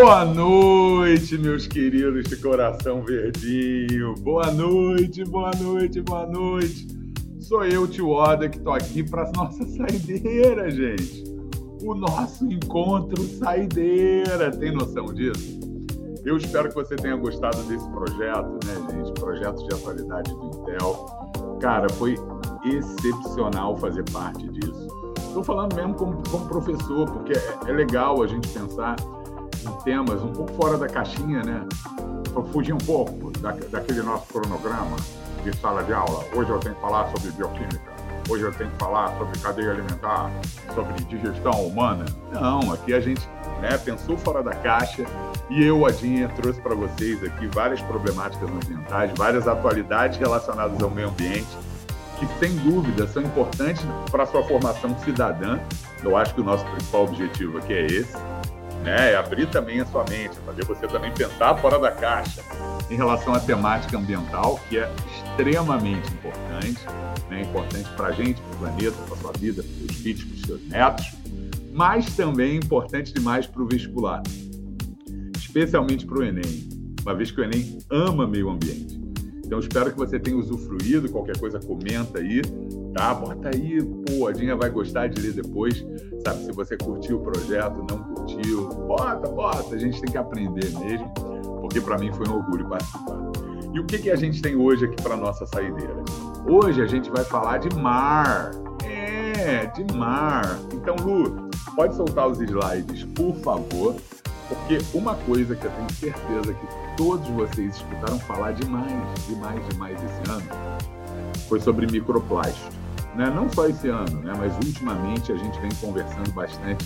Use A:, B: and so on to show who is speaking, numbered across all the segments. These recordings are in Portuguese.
A: Boa noite, meus queridos de coração verdinho. Boa noite, boa noite, boa noite. Sou eu, Tio Oda, que tô aqui para nossa saideira, gente. O nosso encontro saideira. Tem noção disso? Eu espero que você tenha gostado desse projeto, né, gente? Projeto de atualidade do Intel. Cara, foi excepcional fazer parte disso. Estou falando mesmo como, como professor, porque é, é legal a gente pensar em temas um pouco fora da caixinha, né? Para fugir um pouco da, daquele nosso cronograma de sala de aula. Hoje eu tenho que falar sobre bioquímica. Hoje eu tenho que falar sobre cadeia alimentar, sobre digestão humana. Não, aqui a gente né, pensou fora da caixa e eu, Adinha, trouxe para vocês aqui várias problemáticas ambientais, várias atualidades relacionadas ao meio ambiente que, sem dúvida, são importantes para a sua formação cidadã. Eu acho que o nosso principal objetivo aqui é esse né? É abrir também a sua mente, fazer você também pensar fora da caixa em relação à temática ambiental, que é extremamente importante, né? importante para a gente, para o planeta, para a sua vida, para os filhos, para os seus netos, mas também importante demais para o vestibular, especialmente para o Enem, uma vez que o Enem ama meio ambiente. Então, espero que você tenha usufruído. Qualquer coisa, comenta aí, tá? Bota aí, pô, a Dinha vai gostar de ler depois, sabe? Se você curtiu o projeto, não curtiu, bota, bota. A gente tem que aprender mesmo, porque para mim foi um orgulho participar. E o que, que a gente tem hoje aqui para nossa saideira? Hoje a gente vai falar de mar. É, de mar. Então, Lu, pode soltar os slides, por favor. Porque uma coisa que eu tenho certeza que todos vocês escutaram falar demais, demais, demais esse ano, foi sobre microplástico. Né? Não só esse ano, né? mas ultimamente a gente vem conversando bastante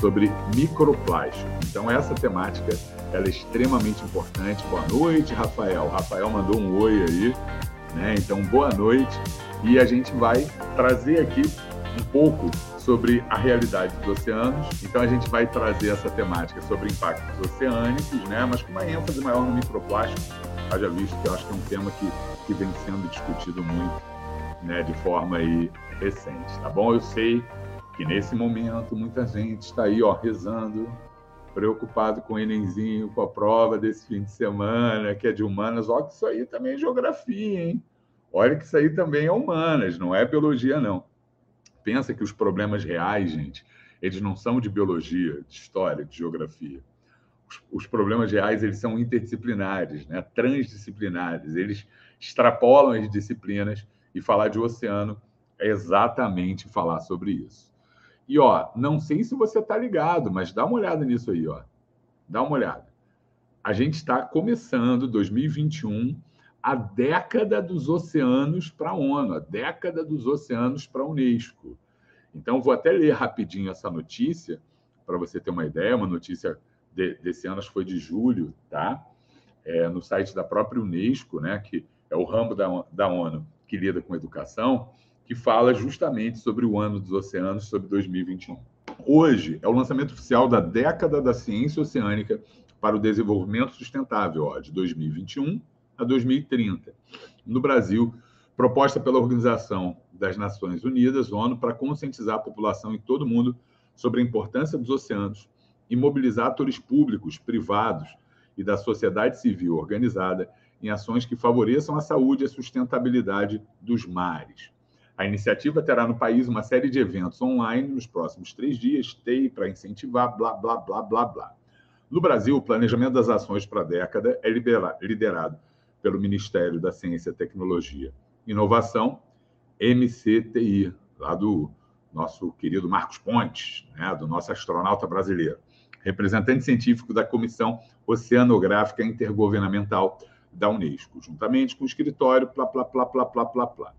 A: sobre microplástico. Então essa temática ela é extremamente importante. Boa noite, Rafael. Rafael mandou um oi aí, né? Então boa noite. E a gente vai trazer aqui um pouco sobre a realidade dos oceanos. Então a gente vai trazer essa temática sobre impactos oceânicos, né? mas com uma ênfase maior no microplástico, haja visto que eu acho que é um tema que, que vem sendo discutido muito né? de forma aí recente. Tá bom? Eu sei que nesse momento muita gente está aí ó, rezando, preocupado com o Enemzinho, com a prova desse fim de semana, que é de humanas. Olha que isso aí também é geografia, hein? Olha que isso aí também é humanas, não é biologia, não pensa que os problemas reais, gente, eles não são de biologia, de história, de geografia. Os, os problemas reais, eles são interdisciplinares, né? transdisciplinares. Eles extrapolam as disciplinas e falar de oceano é exatamente falar sobre isso. E, ó, não sei se você está ligado, mas dá uma olhada nisso aí, ó. Dá uma olhada. A gente está começando 2021 a década dos oceanos para a ONU, a década dos oceanos para a Unesco. Então, vou até ler rapidinho essa notícia, para você ter uma ideia, uma notícia de, desse ano, acho que foi de julho, tá? É, no site da própria Unesco, né, que é o ramo da, da ONU que lida com educação, que fala justamente sobre o ano dos oceanos, sobre 2021. Hoje é o lançamento oficial da década da ciência oceânica para o desenvolvimento sustentável, ó, de 2021 a 2030. No Brasil, proposta pela Organização das Nações Unidas, ONU, para conscientizar a população em todo o mundo sobre a importância dos oceanos e mobilizar atores públicos, privados e da sociedade civil organizada em ações que favoreçam a saúde e a sustentabilidade dos mares. A iniciativa terá no país uma série de eventos online nos próximos três dias, TEI, para incentivar, blá, blá, blá, blá, blá. No Brasil, o planejamento das ações para a década é liderado pelo Ministério da Ciência, Tecnologia e Inovação, MCTI, lá do nosso querido Marcos Pontes, né, do nosso astronauta brasileiro, representante científico da Comissão Oceanográfica Intergovernamental da Unesco, juntamente com o escritório, plá, plá, plá, plá, plá, plá, plá.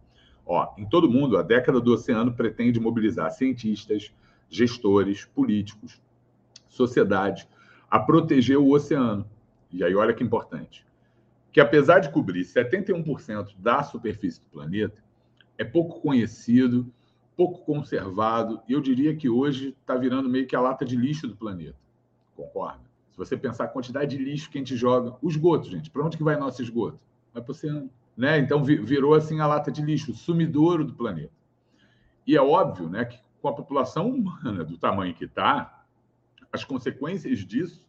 A: Ó, em todo mundo, a década do oceano pretende mobilizar cientistas, gestores, políticos, sociedade, a proteger o oceano. E aí, olha que importante que apesar de cobrir 71% da superfície do planeta, é pouco conhecido, pouco conservado, e eu diria que hoje está virando meio que a lata de lixo do planeta. Concorda? Se você pensar a quantidade de lixo que a gente joga, o esgoto, gente, para onde que vai nosso esgoto? Vai para o oceano. Né? Então virou assim a lata de lixo, o sumidouro do planeta. E é óbvio né, que com a população humana do tamanho que está, as consequências disso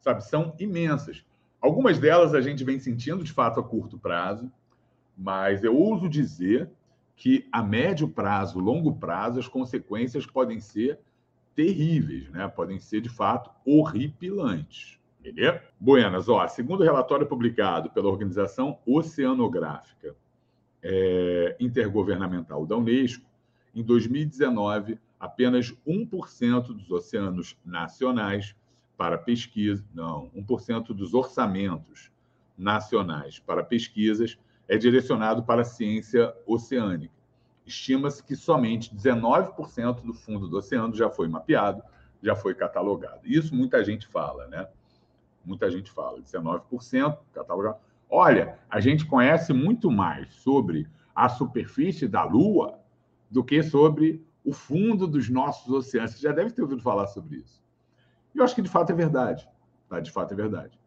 A: sabe, são imensas. Algumas delas a gente vem sentindo de fato a curto prazo, mas eu ouso dizer que a médio prazo, longo prazo, as consequências podem ser terríveis, né? Podem ser de fato horripilantes. Beleza? Buenas, ó, segundo o relatório publicado pela Organização Oceanográfica é, Intergovernamental da Unesco, em 2019, apenas 1% dos oceanos nacionais para pesquisa, não, 1% dos orçamentos nacionais para pesquisas é direcionado para a ciência oceânica. Estima-se que somente 19% do fundo do oceano já foi mapeado, já foi catalogado. Isso muita gente fala, né? Muita gente fala, 19% catalogado. Olha, a gente conhece muito mais sobre a superfície da Lua do que sobre o fundo dos nossos oceanos. Você já deve ter ouvido falar sobre isso. E eu acho que de fato é verdade. Tá? De fato é verdade.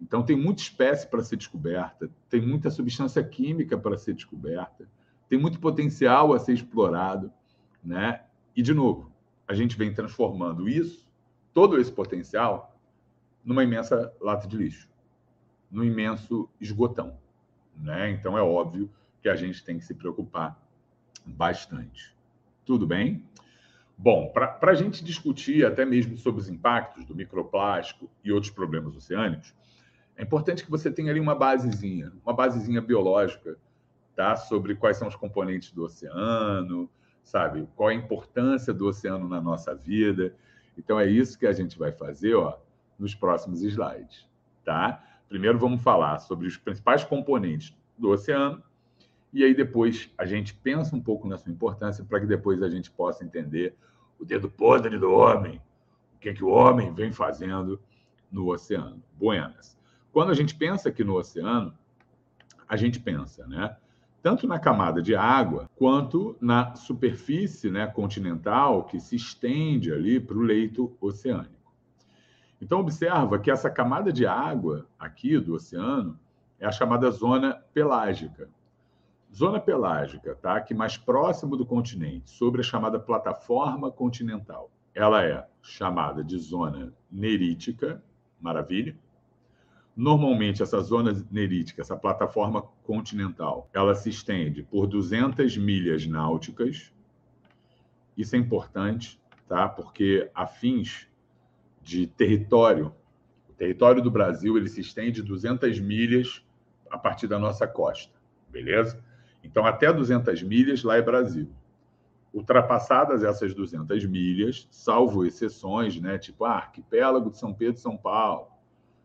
A: Então, tem muita espécie para ser descoberta, tem muita substância química para ser descoberta, tem muito potencial a ser explorado. Né? E, de novo, a gente vem transformando isso, todo esse potencial, numa imensa lata de lixo, num imenso esgotão. Né? Então, é óbvio que a gente tem que se preocupar bastante. Tudo bem? Bom, para a gente discutir até mesmo sobre os impactos do microplástico e outros problemas oceânicos, é importante que você tenha ali uma basezinha, uma basezinha biológica, tá? Sobre quais são os componentes do oceano, sabe? Qual a importância do oceano na nossa vida. Então é isso que a gente vai fazer, ó, nos próximos slides, tá? Primeiro vamos falar sobre os principais componentes do oceano e aí depois a gente pensa um pouco na sua importância para que depois a gente possa entender o dedo podre do homem, o que é que o homem vem fazendo no oceano. Buenas. Quando a gente pensa aqui no oceano, a gente pensa, né? Tanto na camada de água quanto na superfície né, continental que se estende ali para o leito oceânico. Então, observa que essa camada de água aqui do oceano é a chamada zona pelágica. Zona pelágica, tá? Que mais próximo do continente, sobre a chamada plataforma continental. Ela é chamada de zona nerítica, maravilha. Normalmente, essa zona nerítica, essa plataforma continental, ela se estende por 200 milhas náuticas. Isso é importante, tá? Porque a fins de território, o território do Brasil, ele se estende 200 milhas a partir da nossa costa, beleza? Então, até 200 milhas, lá é Brasil. Ultrapassadas essas 200 milhas, salvo exceções, né? tipo ah, arquipélago de São Pedro e São Paulo,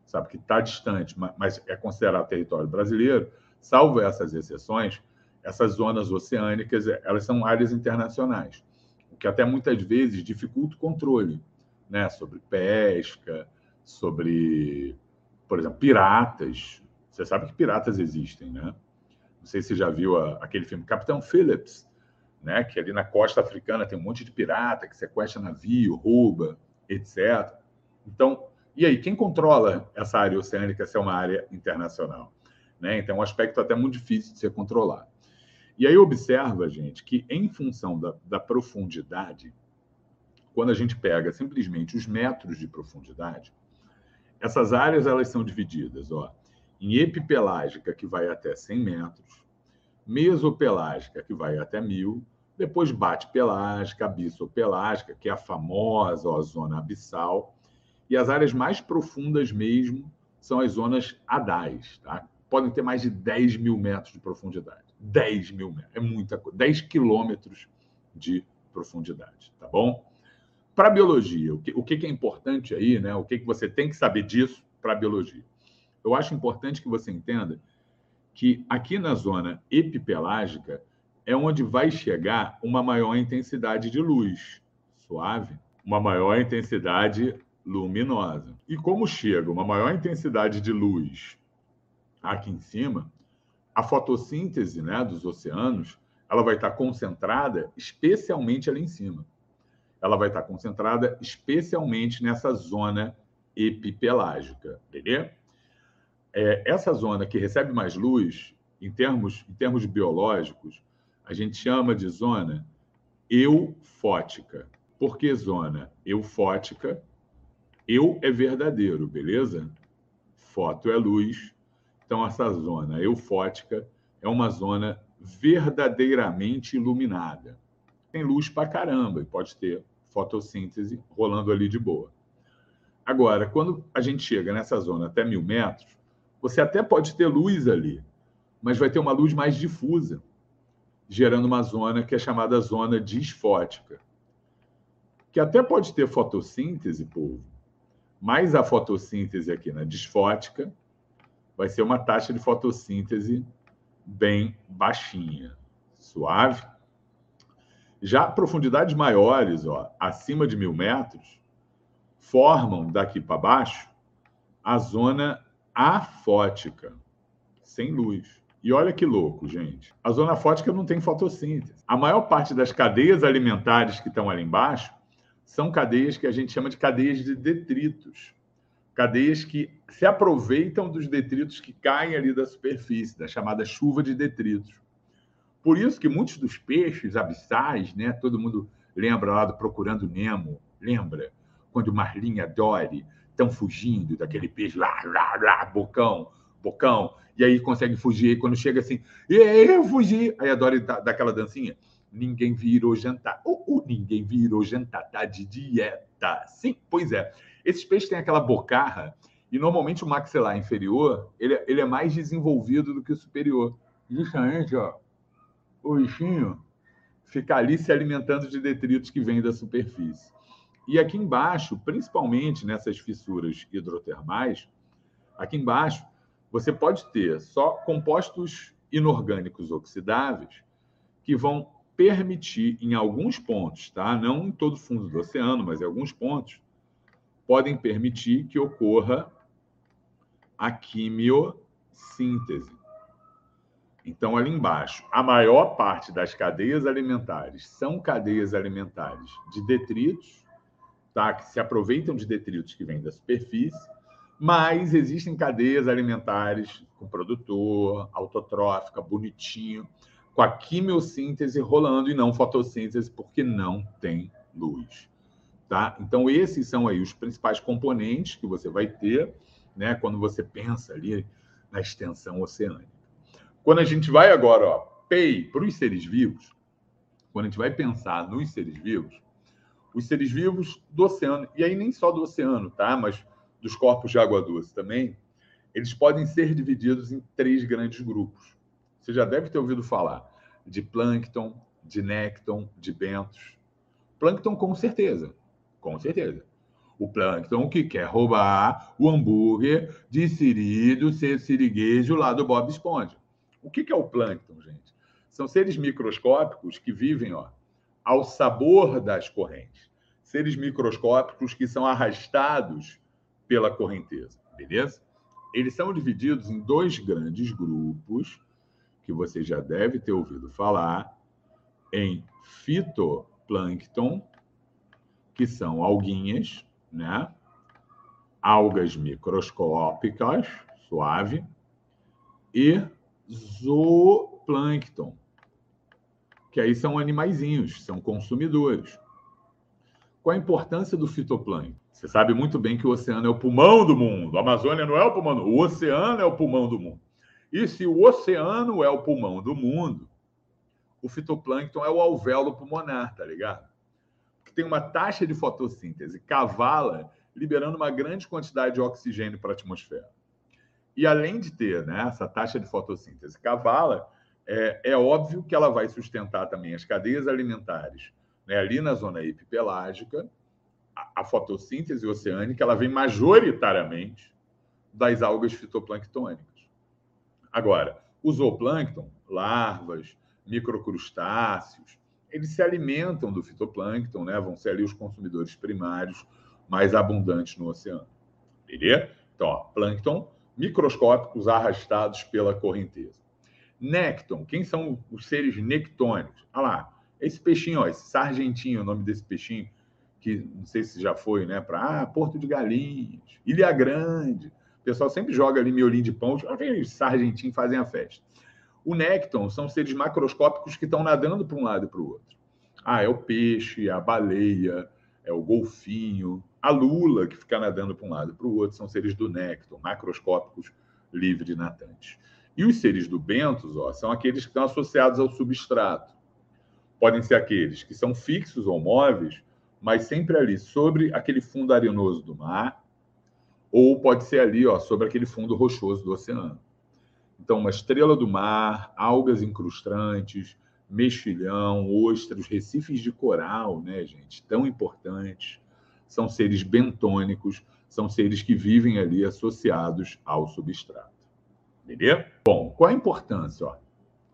A: sabe que está distante, mas é considerado território brasileiro, salvo essas exceções, essas zonas oceânicas, elas são áreas internacionais, o que até muitas vezes dificulta o controle, né, sobre pesca, sobre, por exemplo, piratas. Você sabe que piratas existem, né? Não sei se você já viu a, aquele filme Capitão Phillips, né? Que ali na costa africana tem um monte de pirata que sequestra navio, rouba, etc. Então, e aí, quem controla essa área oceânica se é uma área internacional? Né? Então, é um aspecto até muito difícil de ser controlado. E aí, observa, gente, que em função da, da profundidade, quando a gente pega simplesmente os metros de profundidade, essas áreas elas são divididas ó, em epipelágica, que vai até 100 metros, mesopelágica, que vai até 1.000, depois bate-pelágica, abissopelágica, que é a famosa zona abissal, e as áreas mais profundas mesmo são as zonas adais, tá? Podem ter mais de 10 mil metros de profundidade. 10 mil metros, é muita coisa. 10 quilômetros de profundidade, tá bom? Para a biologia, o que, o que é importante aí, né? O que, que você tem que saber disso para a biologia? Eu acho importante que você entenda que aqui na zona epipelágica é onde vai chegar uma maior intensidade de luz, suave, uma maior intensidade luminosa. E como chega uma maior intensidade de luz aqui em cima, a fotossíntese né, dos oceanos ela vai estar concentrada especialmente ali em cima. Ela vai estar concentrada especialmente nessa zona epipelágica, beleza? É, essa zona que recebe mais luz, em termos, em termos biológicos, a gente chama de zona eufótica. Por que zona eufótica? Eu é verdadeiro, beleza? Foto é luz. Então, essa zona eufótica é uma zona verdadeiramente iluminada. Tem luz pra caramba e pode ter fotossíntese rolando ali de boa. Agora, quando a gente chega nessa zona até mil metros, você até pode ter luz ali, mas vai ter uma luz mais difusa, gerando uma zona que é chamada zona disfótica, que até pode ter fotossíntese, povo, mas a fotossíntese aqui na disfótica vai ser uma taxa de fotossíntese bem baixinha, suave. Já profundidades maiores, ó, acima de mil metros, formam daqui para baixo a zona afótica, sem luz. E olha que louco, gente. A zona fótica não tem fotossíntese. A maior parte das cadeias alimentares que estão ali embaixo são cadeias que a gente chama de cadeias de detritos. Cadeias que se aproveitam dos detritos que caem ali da superfície, da chamada chuva de detritos. Por isso que muitos dos peixes abissais, né, todo mundo lembra lá do Procurando Nemo, lembra? Quando o Marlin e a Dory estão fugindo daquele peixe lá, lá, lá, bocão, bocão, e aí consegue fugir. Quando chega assim, eu fugi. Aí a Dory dá, dá aquela dancinha. Ninguém virou jantar. Uh, uh, ninguém virou jantar. Tá de dieta. Sim, pois é. Esses peixes têm aquela bocarra e normalmente o maxilar inferior ele, ele é mais desenvolvido do que o superior. Justamente, ó, o bichinho fica ali se alimentando de detritos que vêm da superfície. E aqui embaixo, principalmente nessas fissuras hidrotermais, aqui embaixo você pode ter só compostos inorgânicos oxidáveis que vão permitir, em alguns pontos, tá? não em todo o fundo do oceano, mas em alguns pontos, podem permitir que ocorra a quimiossíntese. Então, ali embaixo, a maior parte das cadeias alimentares são cadeias alimentares de detritos, tá? que se aproveitam de detritos que vêm da superfície, mas existem cadeias alimentares com produtor, autotrófica, bonitinho, com a quimiossíntese rolando e não fotossíntese, porque não tem luz. Tá? Então, esses são aí os principais componentes que você vai ter né, quando você pensa ali na extensão oceânica. Quando a gente vai agora, ó, para os seres vivos, quando a gente vai pensar nos seres vivos, os seres vivos do oceano, e aí nem só do oceano, tá? Mas dos corpos de água doce também, eles podem ser divididos em três grandes grupos. Você já deve ter ouvido falar de plâncton, de nécton, de bentos. Plâncton, com certeza. Com certeza. O plâncton que quer roubar o hambúrguer de Siri do ser siriguejo lá do Bob Esponja. O que é o plâncton, gente? São seres microscópicos que vivem ó, ao sabor das correntes. Seres microscópicos que são arrastados pela correnteza, beleza? Eles são divididos em dois grandes grupos que você já deve ter ouvido falar em fitoplâncton, que são alguinhas, né? Algas microscópicas, suave, e zooplâncton, que aí são animaizinhos, são consumidores. Qual a importância do fitoplâncton? Você sabe muito bem que o oceano é o pulmão do mundo. A Amazônia não é o pulmão, o oceano é o pulmão do mundo. E se o oceano é o pulmão do mundo, o fitoplâncton é o alvéolo pulmonar, tá ligado? Que tem uma taxa de fotossíntese cavala, liberando uma grande quantidade de oxigênio para a atmosfera. E além de ter né, essa taxa de fotossíntese cavala, é, é óbvio que ela vai sustentar também as cadeias alimentares né, ali na zona epipelágica, a, a fotossíntese oceânica ela vem majoritariamente das algas fitoplanctônicas. Agora, o zooplâncton, larvas, microcrustáceos, eles se alimentam do fitoplâncton, né? vão ser ali os consumidores primários mais abundantes no oceano. Beleza? Então, ó, plâncton, microscópicos arrastados pela correnteza. Nécton, quem são os seres nectônicos? Olha lá, esse peixinho, ó, esse sargentinho, o nome desse peixinho, que não sei se já foi, né, para ah, Porto de Galinhas, Ilha Grande. O pessoal sempre joga ali miolinho de pão, os sargentinhos fazem a festa. O nécton são seres macroscópicos que estão nadando para um lado e para o outro. Ah, é o peixe, a baleia, é o golfinho, A lula, que fica nadando para um lado e para o outro, são seres do néctar, macroscópicos livre natantes. E os seres do bentos ó, são aqueles que estão associados ao substrato. Podem ser aqueles que são fixos ou móveis, mas sempre ali sobre aquele fundo arenoso do mar, ou pode ser ali ó, sobre aquele fundo rochoso do oceano. Então, uma estrela do mar, algas incrustantes, mexilhão, ostras, recifes de coral, né, gente? Tão importantes. São seres bentônicos, são seres que vivem ali associados ao substrato. Beleza? Bom, qual a importância? Ó?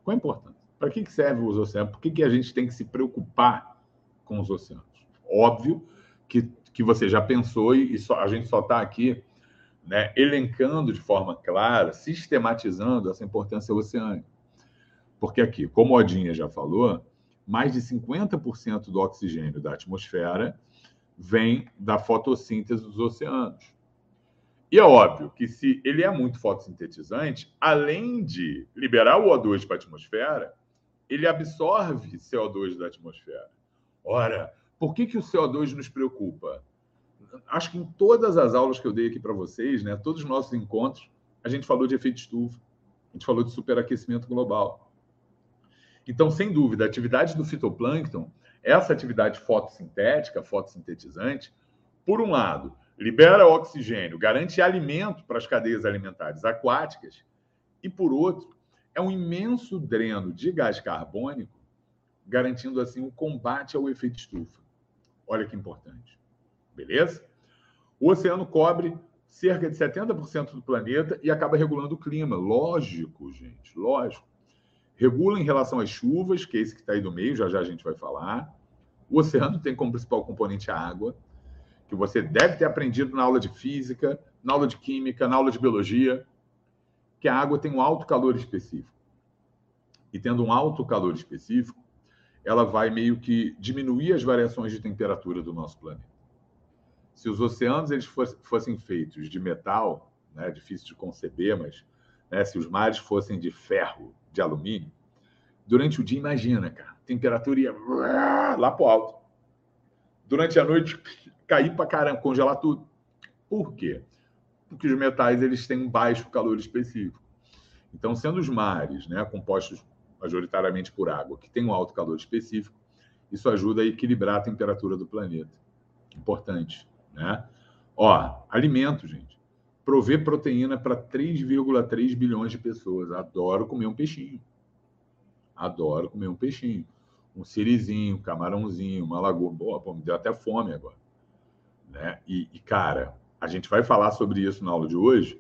A: Qual a importância? Para que servem os oceanos? Por que, que a gente tem que se preocupar com os oceanos? Óbvio que, que você já pensou e, e só, a gente só está aqui né, elencando de forma clara, sistematizando essa importância oceânica. Porque aqui, como a Odinha já falou, mais de 50% do oxigênio da atmosfera vem da fotossíntese dos oceanos. E é óbvio que se ele é muito fotossintetizante, além de liberar o O2 para a atmosfera, ele absorve CO2 da atmosfera. Ora, por que, que o CO2 nos preocupa? Acho que em todas as aulas que eu dei aqui para vocês, né, todos os nossos encontros, a gente falou de efeito estufa, a gente falou de superaquecimento global. Então, sem dúvida, a atividade do fitoplâncton, essa atividade fotossintética, fotossintetizante, por um lado, libera oxigênio, garante alimento para as cadeias alimentares aquáticas, e por outro, é um imenso dreno de gás carbônico, garantindo assim o combate ao efeito estufa. Olha que importante. Beleza? O oceano cobre cerca de 70% do planeta e acaba regulando o clima. Lógico, gente, lógico regula em relação às chuvas, que é esse que está aí do meio, já já a gente vai falar. O oceano tem como principal componente a água, que você deve ter aprendido na aula de física, na aula de química, na aula de biologia, que a água tem um alto calor específico. E tendo um alto calor específico, ela vai meio que diminuir as variações de temperatura do nosso planeta. Se os oceanos eles fossem feitos de metal, né, difícil de conceber, mas né, se os mares fossem de ferro, de alumínio, durante o dia, imagina, cara, temperatura ia lá para o alto. Durante a noite, cair para caramba, congelar tudo. Por quê? Porque os metais eles têm um baixo calor específico. Então, sendo os mares né, compostos majoritariamente por água, que tem um alto calor específico, isso ajuda a equilibrar a temperatura do planeta. Importante, né? Ó, alimento, gente prover proteína para 3,3 bilhões de pessoas. Adoro comer um peixinho. Adoro comer um peixinho. Um sirizinho, um camarãozinho, uma lagoa. Boa, pô, me deu até fome agora. Né? E, e, cara, a gente vai falar sobre isso na aula de hoje.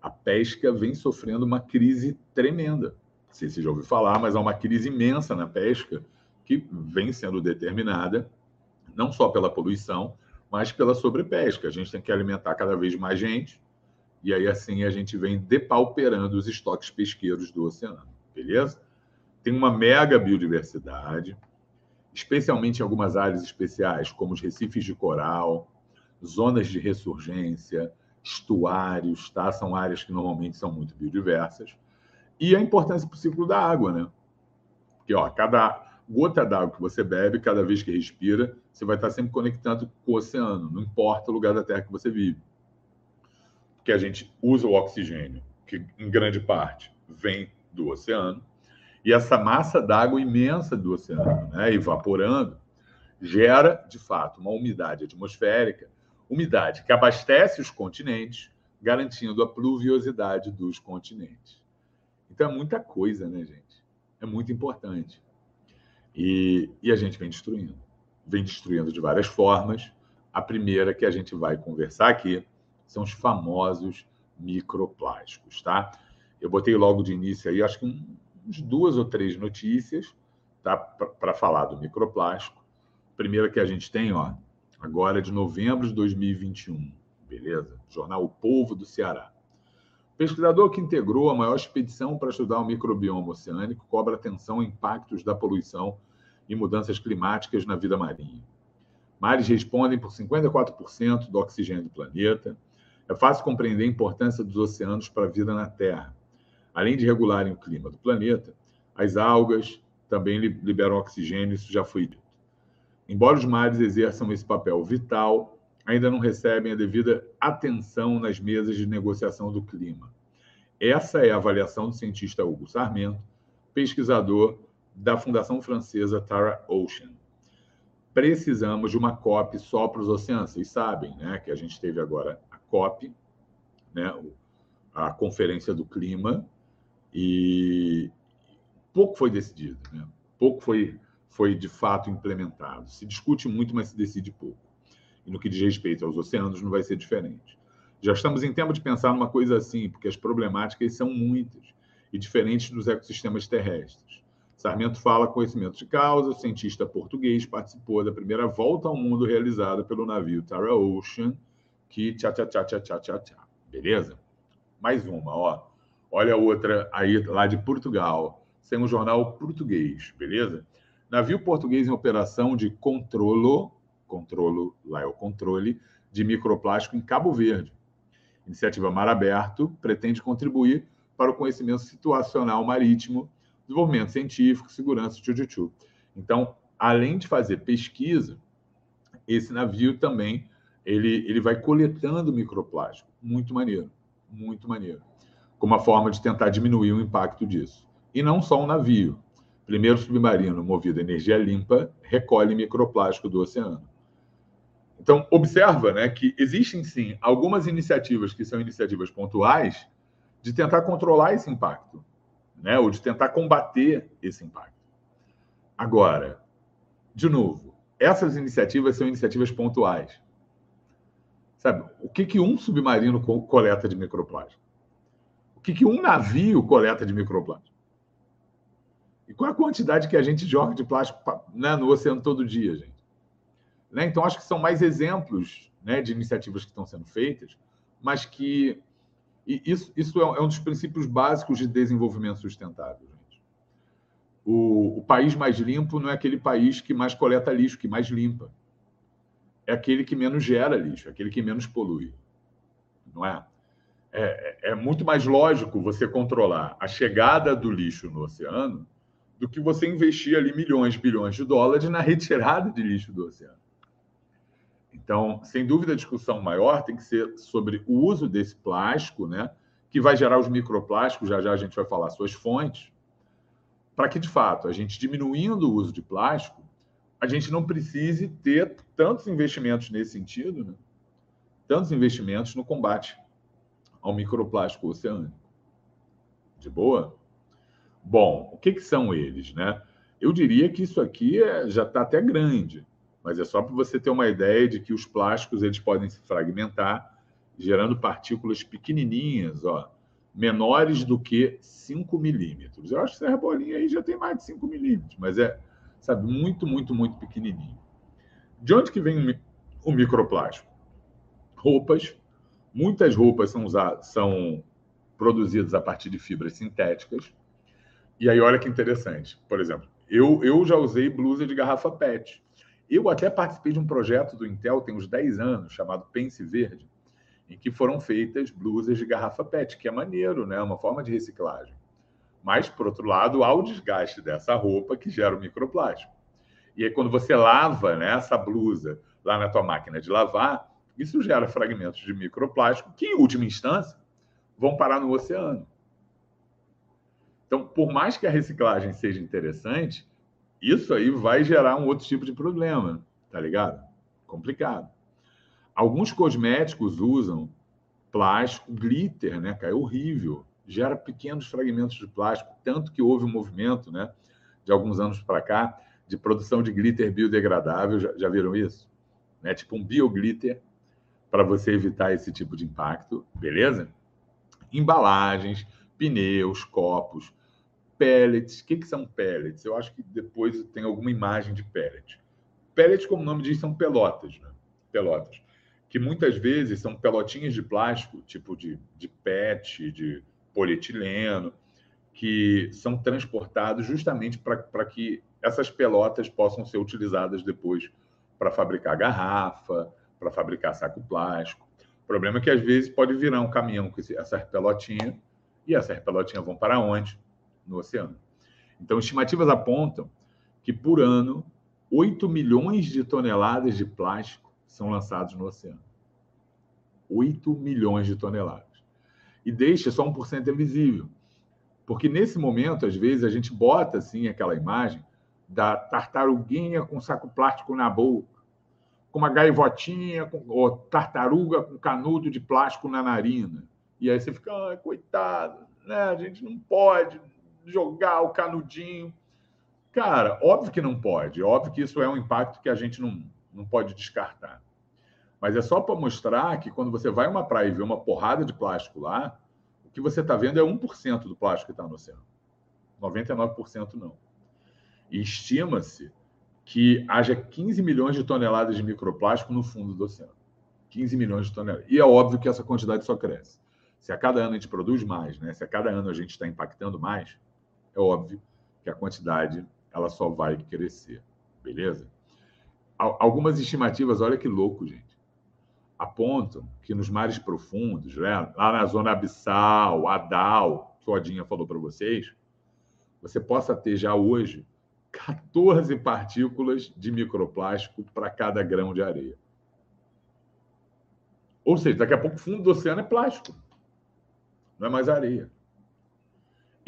A: A pesca vem sofrendo uma crise tremenda. Não sei se já ouviu falar, mas há uma crise imensa na pesca que vem sendo determinada não só pela poluição, mas pela sobrepesca. A gente tem que alimentar cada vez mais gente e aí, assim, a gente vem depauperando os estoques pesqueiros do oceano, beleza? Tem uma mega biodiversidade, especialmente em algumas áreas especiais, como os recifes de coral, zonas de ressurgência, estuários, tá? São áreas que normalmente são muito biodiversas. E a importância para o ciclo da água, né? Porque, ó, cada gota d'água que você bebe, cada vez que respira, você vai estar sempre conectando com o oceano, não importa o lugar da Terra que você vive que a gente usa o oxigênio, que em grande parte vem do oceano, e essa massa d'água imensa do oceano, né, evaporando, gera, de fato, uma umidade atmosférica, umidade que abastece os continentes, garantindo a pluviosidade dos continentes. Então é muita coisa, né, gente? É muito importante. E, e a gente vem destruindo. Vem destruindo de várias formas. A primeira que a gente vai conversar aqui são os famosos microplásticos, tá? Eu botei logo de início aí, acho que uns duas ou três notícias, tá? Para falar do microplástico. Primeira que a gente tem, ó, agora é de novembro de 2021, beleza? Jornal O Povo do Ceará. pesquisador que integrou a maior expedição para estudar o microbioma oceânico cobra atenção a impactos da poluição e mudanças climáticas na vida marinha. Mares respondem por 54% do oxigênio do planeta, é fácil compreender a importância dos oceanos para a vida na Terra. Além de regularem o clima do planeta, as algas também liberam oxigênio, isso já foi dito. Embora os mares exerçam esse papel vital, ainda não recebem a devida atenção nas mesas de negociação do clima. Essa é a avaliação do cientista Hugo Sarmento, pesquisador da Fundação Francesa Tara Ocean. Precisamos de uma COP só para os oceanos. Vocês sabem né, que a gente teve agora a COP, né, a Conferência do Clima, e pouco foi decidido, né? pouco foi, foi de fato implementado. Se discute muito, mas se decide pouco. E no que diz respeito aos oceanos, não vai ser diferente. Já estamos em tempo de pensar numa coisa assim, porque as problemáticas são muitas e diferentes dos ecossistemas terrestres. Sarmento fala conhecimento de causa, o cientista português participou da primeira volta ao mundo realizada pelo navio Tara Ocean, que tchá, tchá, tchá, tchá, tchá, tchá, tchá. Beleza? Mais uma, ó. Olha outra aí lá de Portugal, sem um jornal português, beleza? Navio português em operação de controlo, controlo, lá é o controle, de microplástico em Cabo Verde. Iniciativa Mar Aberto pretende contribuir para o conhecimento situacional marítimo, desenvolvimento científico, segurança, tchutchu. Então, além de fazer pesquisa, esse navio também ele, ele vai coletando microplástico. Muito maneiro, muito maneiro. Como uma forma de tentar diminuir o impacto disso. E não só um navio. Primeiro submarino movido a energia limpa recolhe microplástico do oceano. Então, observa né, que existem sim algumas iniciativas que são iniciativas pontuais de tentar controlar esse impacto, né, ou de tentar combater esse impacto. Agora, de novo, essas iniciativas são iniciativas pontuais. Sabe, o que, que um submarino coleta de microplástico? O que, que um navio coleta de microplástico? E qual a quantidade que a gente joga de plástico né, no oceano todo dia, gente? Né? Então, acho que são mais exemplos né, de iniciativas que estão sendo feitas, mas que isso, isso é, é um dos princípios básicos de desenvolvimento sustentável. Gente. O, o país mais limpo não é aquele país que mais coleta lixo, que mais limpa. É aquele que menos gera lixo, é aquele que menos polui. Não é? É, é, é muito mais lógico você controlar a chegada do lixo no oceano do que você investir ali milhões, bilhões de dólares na retirada de lixo do oceano. Então, sem dúvida, a discussão maior tem que ser sobre o uso desse plástico, né, que vai gerar os microplásticos, já já a gente vai falar suas fontes, para que, de fato, a gente diminuindo o uso de plástico, a gente não precise ter tantos investimentos nesse sentido, né, tantos investimentos no combate ao microplástico oceânico. De boa? Bom, o que, que são eles, né? Eu diria que isso aqui é, já está até grande mas é só para você ter uma ideia de que os plásticos eles podem se fragmentar, gerando partículas pequenininhas, ó, menores do que 5 milímetros. Eu acho que essa bolinha aí já tem mais de 5 milímetros, mas é, sabe, muito, muito, muito pequenininho. De onde que vem o microplástico? Roupas. Muitas roupas são, usadas, são produzidas a partir de fibras sintéticas. E aí, olha que interessante. Por exemplo, eu, eu já usei blusa de garrafa PET. Eu até participei de um projeto do Intel, tem uns 10 anos, chamado Pense Verde, em que foram feitas blusas de garrafa PET, que é maneiro, né? Uma forma de reciclagem. Mas, por outro lado, há o desgaste dessa roupa que gera o microplástico. E aí, quando você lava né, essa blusa lá na tua máquina de lavar, isso gera fragmentos de microplástico que, em última instância, vão parar no oceano. Então, por mais que a reciclagem seja interessante, isso aí vai gerar um outro tipo de problema, tá ligado? Complicado. Alguns cosméticos usam plástico, glitter, né, cara? É horrível. Gera pequenos fragmentos de plástico, tanto que houve um movimento, né, de alguns anos para cá, de produção de glitter biodegradável. Já, já viram isso? Né? Tipo um bioglitter para você evitar esse tipo de impacto, beleza? Embalagens, pneus, copos, pellets. O que, que são pellets? Eu acho que depois tem alguma imagem de pellet. Pellets, como o nome diz, são pelotas, né? Pelotas. Que muitas vezes são pelotinhas de plástico, tipo de, de PET, de polietileno, que são transportados justamente para que essas pelotas possam ser utilizadas depois para fabricar garrafa, para fabricar saco plástico. O problema é que às vezes pode virar um caminhão com essas pelotinhas e essas pelotinhas vão para onde? No oceano. Então, estimativas apontam que por ano 8 milhões de toneladas de plástico são lançados no oceano. 8 milhões de toneladas. E deixa só 1% é visível. Porque nesse momento, às vezes, a gente bota assim aquela imagem da tartaruguinha com saco plástico na boca, com uma gaivotinha, com, ou tartaruga com canudo de plástico na narina. E aí você fica, ah, coitado, né? a gente não pode jogar o canudinho. Cara, óbvio que não pode, óbvio que isso é um impacto que a gente não, não pode descartar. Mas é só para mostrar que quando você vai a uma praia e vê uma porrada de plástico lá, o que você está vendo é 1% do plástico que está no oceano. 99% não. E estima-se que haja 15 milhões de toneladas de microplástico no fundo do oceano. 15 milhões de toneladas. E é óbvio que essa quantidade só cresce. Se a cada ano a gente produz mais, né? se a cada ano a gente está impactando mais, é óbvio que a quantidade ela só vai crescer. Beleza? Algumas estimativas, olha que louco, gente apontam que nos mares profundos, né, lá na zona abissal, Adal, que o Odinha falou para vocês, você possa ter já hoje 14 partículas de microplástico para cada grão de areia. Ou seja, daqui a pouco o fundo do oceano é plástico, não é mais areia.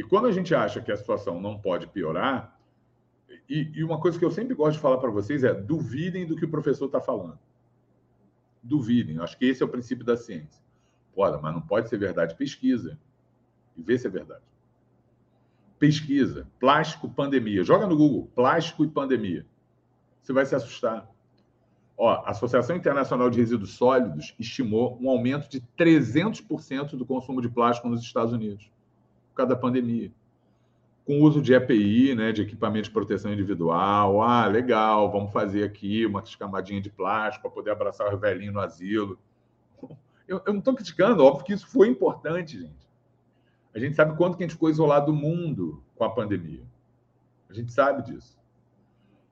A: E quando a gente acha que a situação não pode piorar, e, e uma coisa que eu sempre gosto de falar para vocês é duvidem do que o professor está falando duvidem. Acho que esse é o princípio da ciência. Pode, mas não pode ser verdade. Pesquisa e vê se é verdade. Pesquisa. Plástico, pandemia. Joga no Google. Plástico e pandemia. Você vai se assustar. Ó, a Associação Internacional de Resíduos Sólidos estimou um aumento de 300% do consumo de plástico nos Estados Unidos causa da pandemia com uso de EPI, né, de equipamento de proteção individual. Ah, legal, vamos fazer aqui uma escamadinha de plástico para poder abraçar o velhinho no asilo. Eu, eu não estou criticando, óbvio que isso foi importante, gente. A gente sabe quanto que a gente ficou isolado do mundo com a pandemia. A gente sabe disso.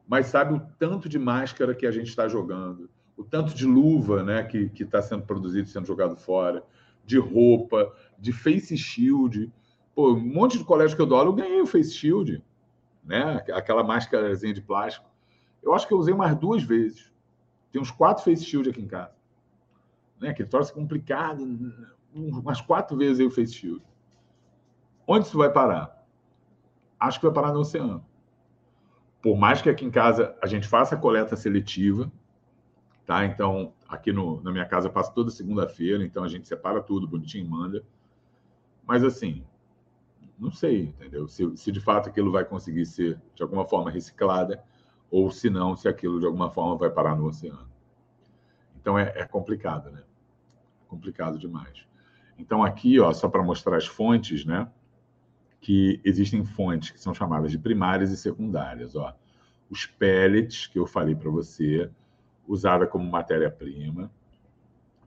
A: Mas sabe o tanto de máscara que a gente está jogando, o tanto de luva né, que está sendo produzido sendo jogado fora, de roupa, de face shield Pô, um monte de colégio que eu dou aula, eu ganhei o Face Shield, né? Aquela máscarazinha de plástico. Eu acho que eu usei mais duas vezes. Tem uns quatro Face Shield aqui em casa. Né? Aquele troço complicado. Umas quatro vezes o Face Shield. Onde isso vai parar? Acho que vai parar no oceano. Por mais que aqui em casa a gente faça a coleta seletiva, tá? Então, aqui no, na minha casa eu passo toda segunda-feira, então a gente separa tudo bonitinho e manda. Mas assim, não sei, entendeu? Se, se de fato aquilo vai conseguir ser de alguma forma reciclada ou se não, se aquilo de alguma forma vai parar no oceano. Então é, é complicado, né? Complicado demais. Então aqui, ó, só para mostrar as fontes, né? Que existem fontes que são chamadas de primárias e secundárias, ó. Os pellets que eu falei para você, usada como matéria-prima,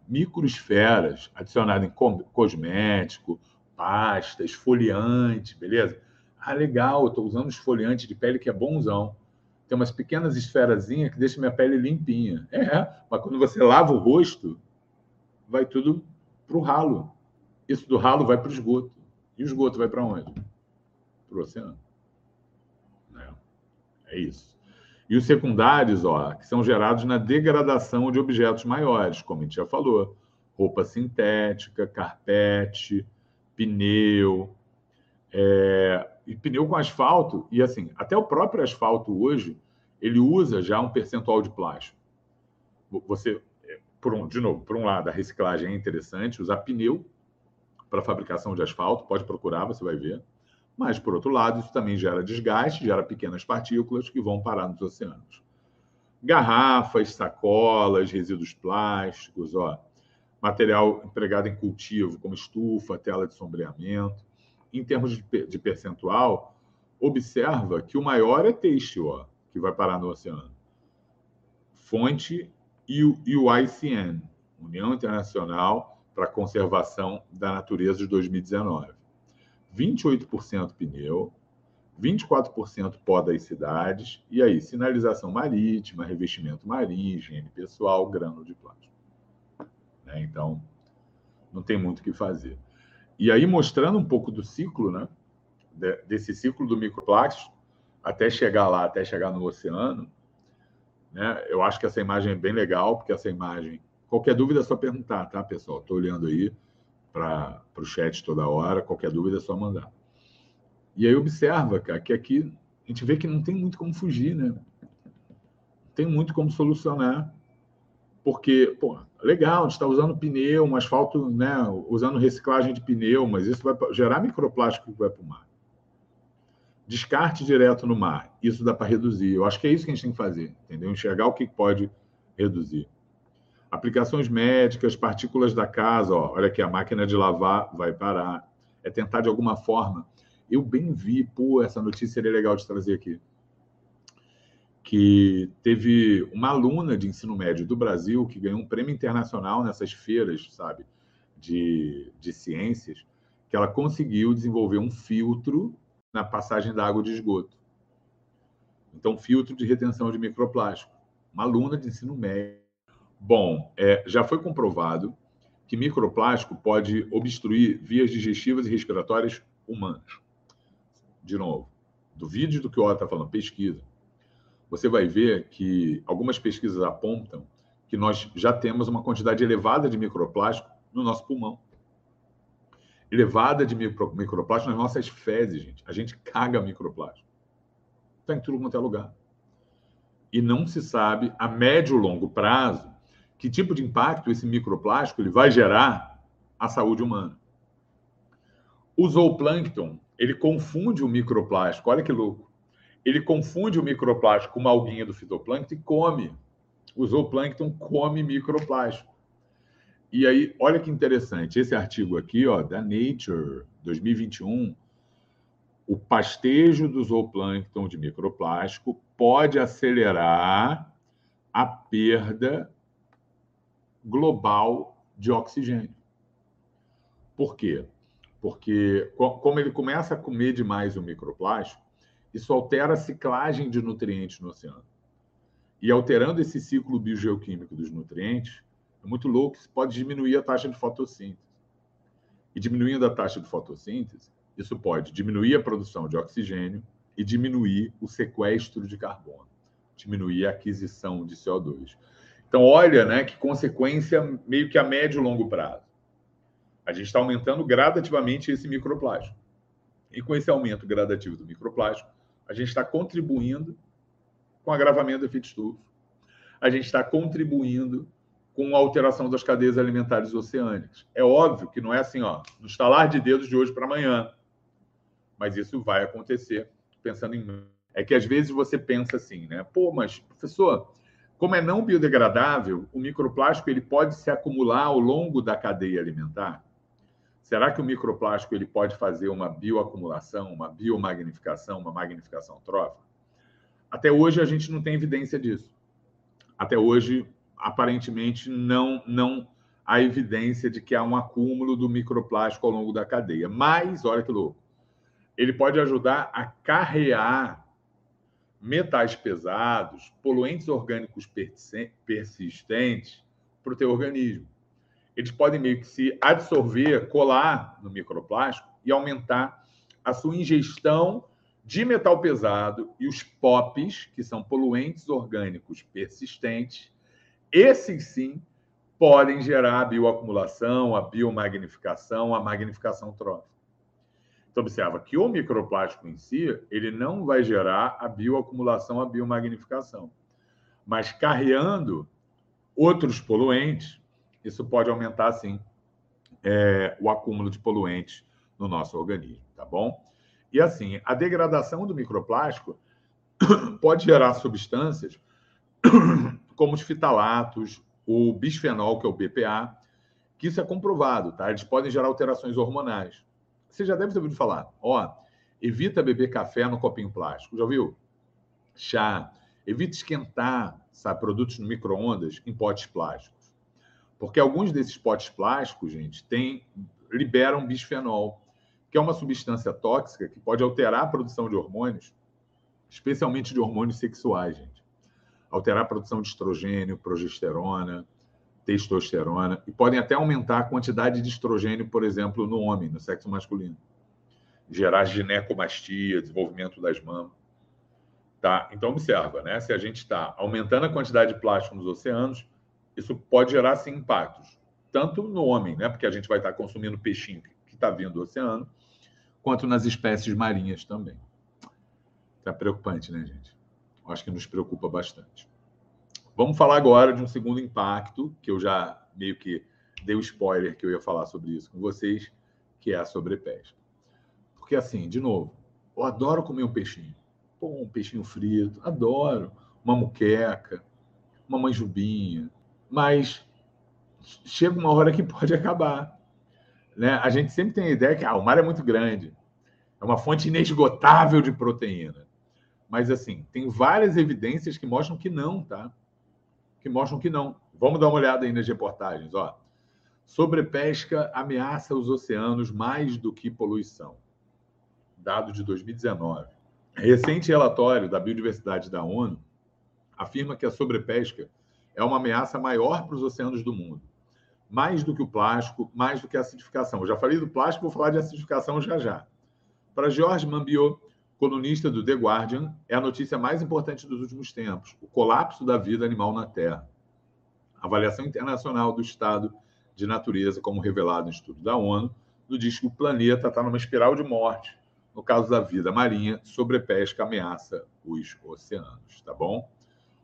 A: microesferas adicionadas em cosmético, pasta, esfoliante, beleza? Ah, legal, estou usando esfoliante de pele que é bonzão. Tem umas pequenas esferazinhas que deixam minha pele limpinha. É, mas quando você lava o rosto, vai tudo para o ralo. Isso do ralo vai para o esgoto. E o esgoto vai para onde? Para o oceano. É. é isso. E os secundários, ó, que são gerados na degradação de objetos maiores, como a gente já falou. Roupa sintética, carpete, pneu, é, e pneu com asfalto, e assim, até o próprio asfalto hoje, ele usa já um percentual de plástico. Você, é, por um, de novo, por um lado, a reciclagem é interessante, usar pneu para fabricação de asfalto, pode procurar, você vai ver. Mas, por outro lado, isso também gera desgaste, gera pequenas partículas que vão parar nos oceanos. Garrafas, sacolas, resíduos plásticos, ó, material empregado em cultivo, como estufa, tela de sombreamento. Em termos de, percentual, observa que o maior é têxtil, ó, que vai parar no oceano. Fonte UICN, União Internacional para a Conservação da Natureza de 2019. 28% pneu, 24% pó das cidades, e aí sinalização marítima, revestimento marinho, higiene pessoal, grano de plástico. Né? Então, não tem muito o que fazer. E aí, mostrando um pouco do ciclo, né? desse ciclo do microplástico, até chegar lá, até chegar no oceano, Né? Eu acho que essa imagem é bem legal, porque essa imagem. Qualquer dúvida é só perguntar, tá, pessoal? Estou olhando aí para o chat toda hora. Qualquer dúvida é só mandar. E aí observa, cara, que aqui a gente vê que não tem muito como fugir, né? Tem muito como solucionar. Porque, pô, legal, a gente está usando pneu, um asfalto, né? Usando reciclagem de pneu, mas isso vai gerar microplástico que vai para o mar. Descarte direto no mar, isso dá para reduzir. Eu acho que é isso que a gente tem que fazer, entendeu? Enxergar o que pode reduzir. Aplicações médicas, partículas da casa, ó, olha aqui, a máquina de lavar vai parar. É tentar de alguma forma eu bem vi, pô, essa notícia seria legal de trazer aqui. Que teve uma aluna de ensino médio do Brasil que ganhou um prêmio internacional nessas feiras, sabe, de, de ciências, que ela conseguiu desenvolver um filtro na passagem da água de esgoto. Então, filtro de retenção de microplástico. Uma aluna de ensino médio. Bom, é, já foi comprovado que microplástico pode obstruir vias digestivas e respiratórias humanas de novo, do vídeo do que o Otto está falando, pesquisa, você vai ver que algumas pesquisas apontam que nós já temos uma quantidade elevada de microplástico no nosso pulmão. Elevada de micro, microplástico nas nossas fezes, gente. A gente caga microplástico. Está em tudo quanto é lugar. E não se sabe, a médio e longo prazo, que tipo de impacto esse microplástico ele vai gerar à saúde humana. O zooplâncton ele confunde o microplástico. Olha que louco. Ele confunde o microplástico com uma alguinha do fitoplâncton e come. O zooplâncton come microplástico. E aí, olha que interessante. Esse artigo aqui, ó, da Nature, 2021, o pastejo do zooplâncton de microplástico pode acelerar a perda global de oxigênio. Por quê? porque como ele começa a comer demais o microplástico, isso altera a ciclagem de nutrientes no oceano. E alterando esse ciclo biogeoquímico dos nutrientes, é muito louco, isso pode diminuir a taxa de fotossíntese. E diminuindo a taxa de fotossíntese, isso pode diminuir a produção de oxigênio e diminuir o sequestro de carbono, diminuir a aquisição de CO2. Então, olha, né, que consequência meio que a médio e longo prazo. A gente está aumentando gradativamente esse microplástico. E com esse aumento gradativo do microplástico, a gente está contribuindo com agravamento do efeito estufa. A gente está contribuindo com a alteração das cadeias alimentares oceânicas. É óbvio que não é assim, ó, no estalar de dedos de hoje para amanhã. Mas isso vai acontecer pensando em. É que às vezes você pensa assim, né? Pô, mas, professor, como é não biodegradável, o microplástico ele pode se acumular ao longo da cadeia alimentar? Será que o microplástico ele pode fazer uma bioacumulação, uma biomagnificação, uma magnificação trófica? Até hoje a gente não tem evidência disso. Até hoje, aparentemente, não, não há evidência de que há um acúmulo do microplástico ao longo da cadeia. Mas, olha que louco, ele pode ajudar a carrear metais pesados, poluentes orgânicos persistentes para o teu organismo eles podem meio que se absorver, colar no microplástico e aumentar a sua ingestão de metal pesado e os POPs, que são poluentes orgânicos persistentes, esses sim podem gerar a bioacumulação, a biomagnificação, a magnificação trófica. Então, observa que o microplástico em si, ele não vai gerar a bioacumulação, a biomagnificação. Mas carreando outros poluentes, isso pode aumentar, sim, é, o acúmulo de poluentes no nosso organismo, tá bom? E assim, a degradação do microplástico pode gerar substâncias como os fitalatos, o bisfenol, que é o BPA, que isso é comprovado, tá? Eles podem gerar alterações hormonais. Você já deve ter ouvido falar, ó, evita beber café no copinho plástico, já viu? Chá, evita esquentar, sabe, produtos no micro-ondas em potes plásticos. Porque alguns desses potes plásticos, gente, tem, liberam bisfenol, que é uma substância tóxica que pode alterar a produção de hormônios, especialmente de hormônios sexuais, gente. Alterar a produção de estrogênio, progesterona, testosterona, e podem até aumentar a quantidade de estrogênio, por exemplo, no homem, no sexo masculino. Gerar ginecomastia, desenvolvimento das mamas. Tá? Então, observa, né? Se a gente está aumentando a quantidade de plástico nos oceanos, isso pode gerar, sim, impactos. Tanto no homem, né? Porque a gente vai estar consumindo peixinho que está vindo do oceano, quanto nas espécies marinhas também. É preocupante, né, gente? Acho que nos preocupa bastante. Vamos falar agora de um segundo impacto, que eu já meio que dei o um spoiler que eu ia falar sobre isso com vocês, que é a sobrepesca. Porque, assim, de novo, eu adoro comer um peixinho. Pô, um peixinho frito, adoro. Uma muqueca, uma manjubinha. Mas chega uma hora que pode acabar. Né? A gente sempre tem a ideia que ah, o mar é muito grande. É uma fonte inesgotável de proteína. Mas, assim, tem várias evidências que mostram que não, tá? Que mostram que não. Vamos dar uma olhada aí nas reportagens. Ó. Sobrepesca ameaça os oceanos mais do que poluição. Dado de 2019. Recente relatório da biodiversidade da ONU afirma que a sobrepesca é uma ameaça maior para os oceanos do mundo. Mais do que o plástico, mais do que a acidificação. Eu já falei do plástico, vou falar de acidificação já já. Para George Mambiot, colunista do The Guardian, é a notícia mais importante dos últimos tempos: o colapso da vida animal na Terra. A avaliação internacional do estado de natureza, como revelado no estudo da ONU, nos diz que o planeta está numa espiral de morte no caso da vida marinha, sobrepesca ameaça os oceanos, tá bom?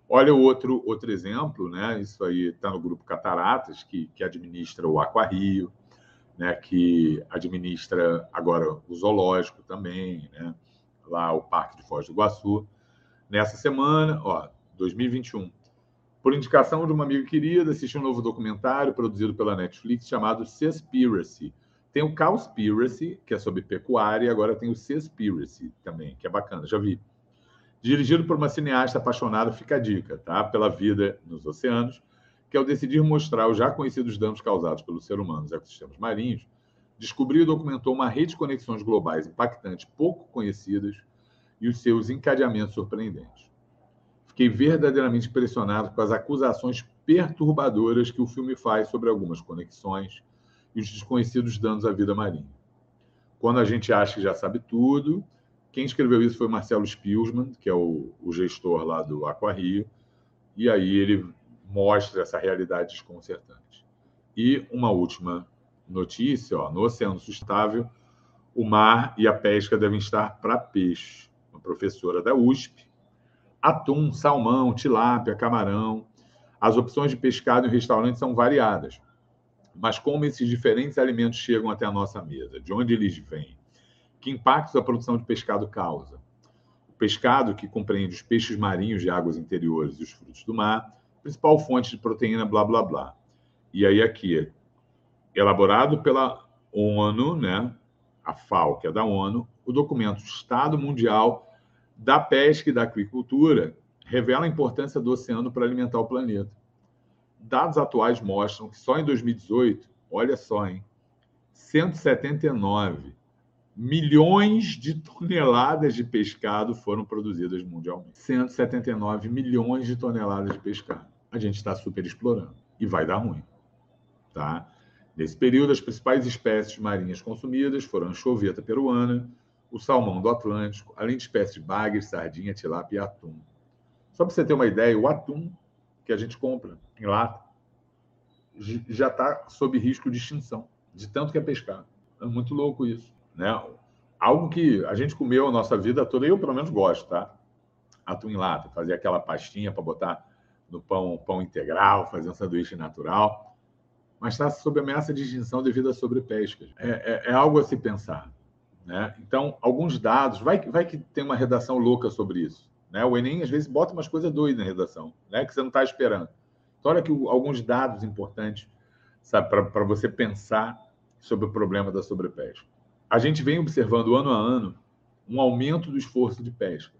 A: Olha o outro, outro exemplo, né? Isso aí está no grupo Cataratas, que, que administra o Aquarrio, né? que administra agora o zoológico também, né? lá o Parque de Foz do Iguaçu. Nessa semana, ó, 2021, por indicação de uma amiga querida, assisti um novo documentário produzido pela Netflix chamado Seaspiracy, tem o Cowspiracy, que é sobre pecuária, e agora tem o Seaspiracy também, que é bacana, já vi. Dirigido por uma cineasta apaixonada, fica a dica, tá? Pela vida nos oceanos, que ao decidir mostrar os já conhecidos danos causados pelo ser humano nos ecossistemas marinhos, descobriu e documentou uma rede de conexões globais impactantes, pouco conhecidas, e os seus encadeamentos surpreendentes. Fiquei verdadeiramente impressionado com as acusações perturbadoras que o filme faz sobre algumas conexões e os desconhecidos danos à vida marinha. Quando a gente acha que já sabe tudo, quem escreveu isso foi Marcelo Spielman, que é o, o gestor lá do Aquarrio, e aí ele mostra essa realidade desconcertante. E uma última notícia, ó, no Oceano Sustentável, o mar e a pesca devem estar para peixe. Uma professora da USP, atum, salmão, tilápia, camarão. As opções de pescado em restaurantes são variadas mas como esses diferentes alimentos chegam até a nossa mesa, de onde eles vêm, que impactos a produção de pescado causa. O pescado, que compreende os peixes marinhos de águas interiores e os frutos do mar, principal fonte de proteína, blá, blá, blá. E aí aqui, elaborado pela ONU, né, a FAO, que é da ONU, o documento Estado Mundial da Pesca e da Aquicultura revela a importância do oceano para alimentar o planeta dados atuais mostram que só em 2018, olha só, hein, 179 milhões de toneladas de pescado foram produzidas mundialmente. 179 milhões de toneladas de pescado. A gente está super explorando e vai dar ruim, tá? Nesse período, as principais espécies marinhas consumidas foram a anchoveta peruana, o salmão do Atlântico, além de espécies de bagre, sardinha, tilápia e atum. Só para você ter uma ideia, o atum que a gente compra em lata já está sob risco de extinção, de tanto que é pescado. É muito louco isso, né? Algo que a gente comeu a nossa vida toda, eu pelo menos gosto, tá? Atum em lata, fazer aquela pastinha para botar no pão, pão integral, fazer um sanduíche natural, mas está sob ameaça de extinção devido à sobrepesca. É, é, é algo a se pensar. Né? Então, alguns dados, vai, vai que tem uma redação louca sobre isso. Né? O Enem, às vezes, bota umas coisas doidas na redação, né? que você não está esperando. Então, olha aqui alguns dados importantes para você pensar sobre o problema da sobrepesca. A gente vem observando ano a ano um aumento do esforço de pesca.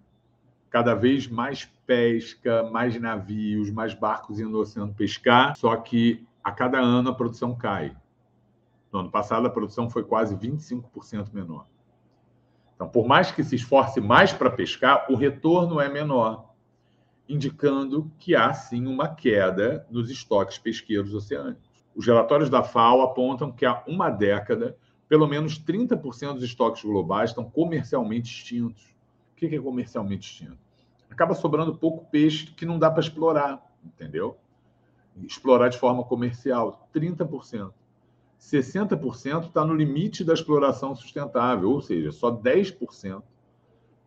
A: Cada vez mais pesca, mais navios, mais barcos indo no oceano pescar, só que a cada ano a produção cai. No ano passado, a produção foi quase 25% menor. Então, por mais que se esforce mais para pescar, o retorno é menor, indicando que há sim uma queda nos estoques pesqueiros oceânicos. Os relatórios da FAO apontam que há uma década, pelo menos 30% dos estoques globais estão comercialmente extintos. O que é comercialmente extinto? acaba sobrando pouco peixe que não dá para explorar, entendeu? Explorar de forma comercial, 30%. 60% está no limite da exploração sustentável, ou seja, só 10%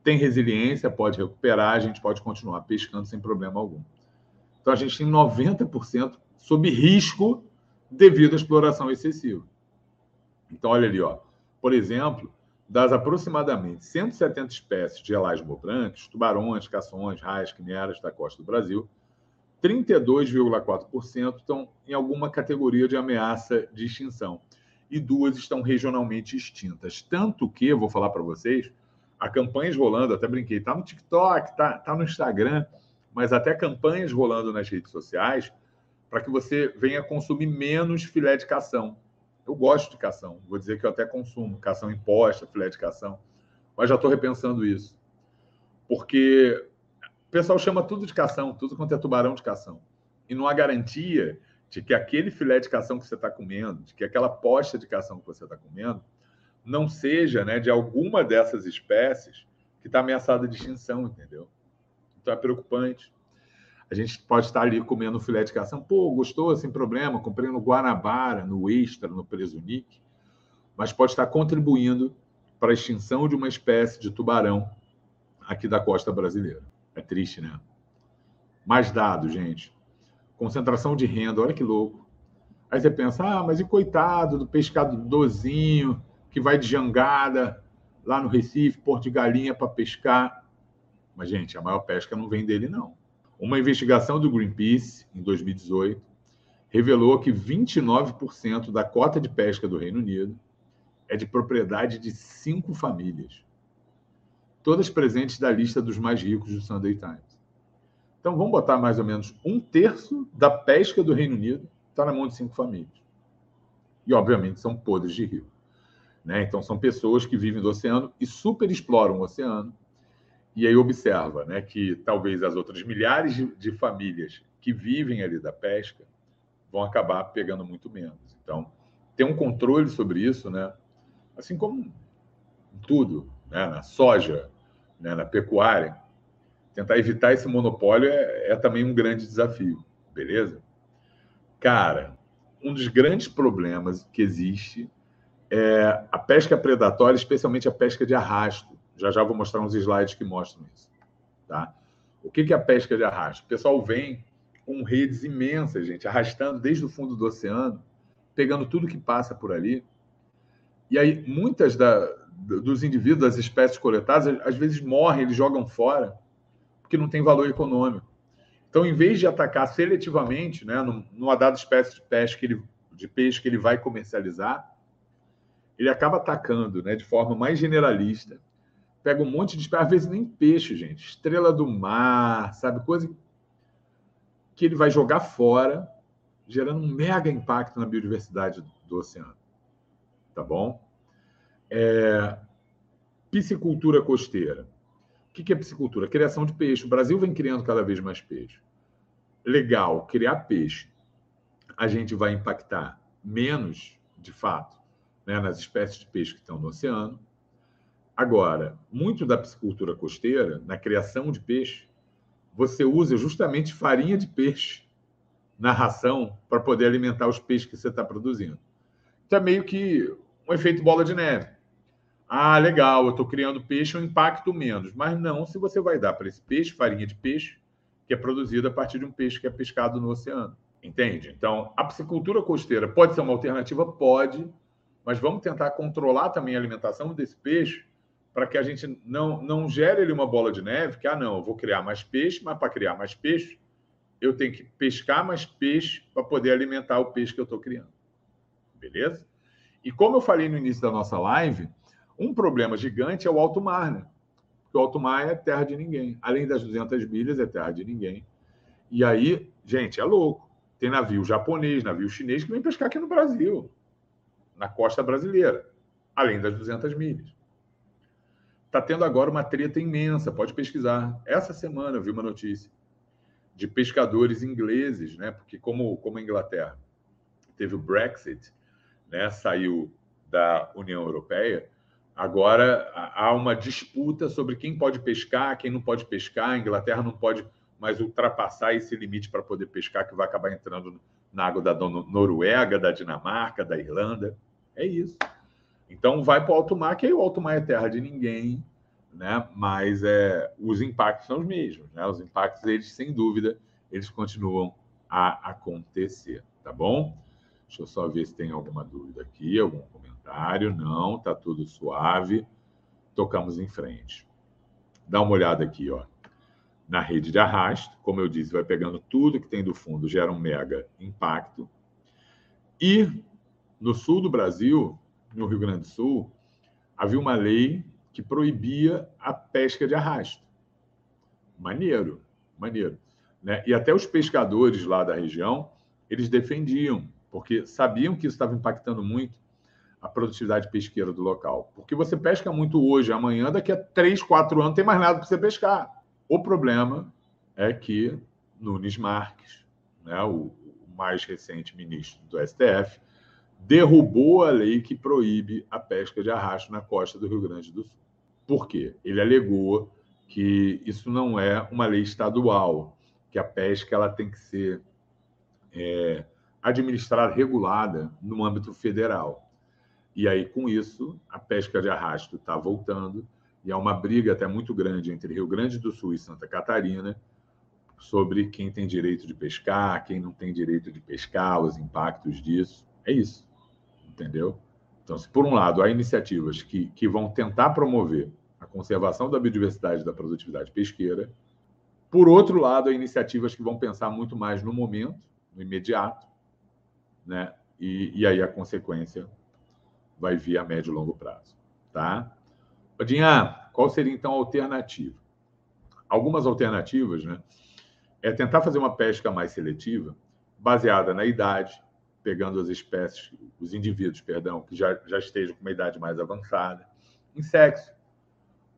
A: tem resiliência, pode recuperar, a gente pode continuar pescando sem problema algum. Então a gente tem 90% sob risco devido à exploração excessiva. Então olha ali, ó. Por exemplo, das aproximadamente 170 espécies de elasmobrancos, tubarões, cações, raias, quimeras da costa do Brasil, 32,4% estão em alguma categoria de ameaça de extinção e duas estão regionalmente extintas. Tanto que, vou falar para vocês, há campanhas rolando, até brinquei, está no TikTok, está tá no Instagram, mas até campanhas rolando nas redes sociais para que você venha consumir menos filé de cação. Eu gosto de cação, vou dizer que eu até consumo cação imposta, filé de cação, mas já estou repensando isso. Porque o pessoal chama tudo de cação, tudo quanto é tubarão de cação. E não há garantia de que aquele filé de cação que você está comendo, de que aquela posta de cação que você está comendo, não seja né, de alguma dessas espécies que está ameaçada de extinção, entendeu? Então é preocupante. A gente pode estar ali comendo filé de cação, pô, gostou, sem problema, comprei no Guanabara, no Extra, no Presunique, mas pode estar contribuindo para a extinção de uma espécie de tubarão aqui da costa brasileira. É triste, né? Mais dados, gente. Concentração de renda, olha que louco. Aí você pensa, ah, mas e coitado do pescadorzinho que vai de jangada lá no Recife, Porto de Galinha para pescar. Mas, gente, a maior pesca não vem dele, não. Uma investigação do Greenpeace, em 2018, revelou que 29% da cota de pesca do Reino Unido é de propriedade de cinco famílias, todas presentes da lista dos mais ricos do Sunday Times. Então, vamos botar mais ou menos um terço da pesca do Reino Unido está na mão de cinco famílias. E, obviamente, são podres de rico. Né? Então, são pessoas que vivem do oceano e super exploram o oceano. E aí observa né, que talvez as outras milhares de, de famílias que vivem ali da pesca vão acabar pegando muito menos. Então, ter um controle sobre isso, né? assim como tudo, né? na soja, né? na pecuária, tentar evitar esse monopólio é, é também um grande desafio, beleza? Cara, um dos grandes problemas que existe é a pesca predatória, especialmente a pesca de arrasto. Já já vou mostrar uns slides que mostram isso. Tá? O que é a pesca de arrasto? O pessoal vem com redes imensas, gente, arrastando desde o fundo do oceano, pegando tudo que passa por ali. E aí, muitas da, dos indivíduos, das espécies coletadas, às vezes morrem, eles jogam fora, porque não tem valor econômico. Então, em vez de atacar seletivamente, né, numa dada espécie de peixe que ele, de peixe que ele vai comercializar, ele acaba atacando né, de forma mais generalista. Pega um monte de. Às vezes nem peixe, gente. Estrela do mar, sabe? Coisa que ele vai jogar fora, gerando um mega impacto na biodiversidade do oceano. Tá bom? É... Piscicultura costeira. O que é piscicultura? Criação de peixe. O Brasil vem criando cada vez mais peixe. Legal, criar peixe. A gente vai impactar menos, de fato, né, nas espécies de peixe que estão no oceano. Agora, muito da piscicultura costeira, na criação de peixe, você usa justamente farinha de peixe na ração para poder alimentar os peixes que você está produzindo. Então é meio que um efeito bola de neve. Ah, legal, eu estou criando peixe, eu impacto menos. Mas não se você vai dar para esse peixe farinha de peixe que é produzida a partir de um peixe que é pescado no oceano. Entende? Então, a piscicultura costeira pode ser uma alternativa? Pode, mas vamos tentar controlar também a alimentação desse peixe para que a gente não, não gere ele uma bola de neve, que, ah, não, eu vou criar mais peixe, mas para criar mais peixe, eu tenho que pescar mais peixe para poder alimentar o peixe que eu estou criando. Beleza? E como eu falei no início da nossa live, um problema gigante é o alto mar, né? Porque o alto mar é terra de ninguém. Além das 200 milhas, é terra de ninguém. E aí, gente, é louco. Tem navio japonês, navio chinês que vem pescar aqui no Brasil na costa brasileira, além das 200 milhas. Está tendo agora uma treta imensa, pode pesquisar. Essa semana eu vi uma notícia de pescadores ingleses, né? Porque como, como a Inglaterra teve o Brexit, né? Saiu da União Europeia, agora há uma disputa sobre quem pode pescar, quem não pode pescar. A Inglaterra não pode mais ultrapassar esse limite para poder pescar, que vai acabar entrando na água da Noruega, da Dinamarca, da Irlanda. É isso. Então vai para o alto mar, que aí o alto mar é terra de ninguém, né? Mas é, os impactos são os mesmos, né? Os impactos, eles, sem dúvida, eles continuam a acontecer, tá bom? Deixa eu só ver se tem alguma dúvida aqui, algum comentário. Não, tá tudo suave. Tocamos em frente. Dá uma olhada aqui, ó. Na rede de arrasto, como eu disse, vai pegando tudo que tem do fundo, gera um mega impacto. E no sul do Brasil, no Rio Grande do Sul, havia uma lei que proibia a pesca de arrasto. Maneiro, maneiro. Né? E até os pescadores lá da região, eles defendiam, porque sabiam que isso estava impactando muito a produtividade pesqueira do local. Porque você pesca muito hoje, amanhã, daqui a três, quatro anos, não tem mais nada para você pescar. O problema é que Nunes Marques, né, o mais recente ministro do STF, derrubou a lei que proíbe a pesca de arrasto na costa do Rio Grande do Sul. Por quê? Ele alegou que isso não é uma lei estadual, que a pesca ela tem que ser é, administrada, regulada no âmbito federal. E aí, com isso, a pesca de arrasto está voltando e há uma briga até muito grande entre Rio Grande do Sul e Santa Catarina sobre quem tem direito de pescar, quem não tem direito de pescar, os impactos disso. É isso, entendeu? Então, se por um lado há iniciativas que, que vão tentar promover a conservação da biodiversidade e da produtividade pesqueira, por outro lado, há iniciativas que vão pensar muito mais no momento, no imediato, né? E, e aí a consequência vai vir a médio e longo prazo, tá? Odinha, qual seria então a alternativa? Algumas alternativas, né? É tentar fazer uma pesca mais seletiva, baseada na idade, pegando as espécies, os indivíduos, perdão, que já, já estejam com uma idade mais avançada, em sexo,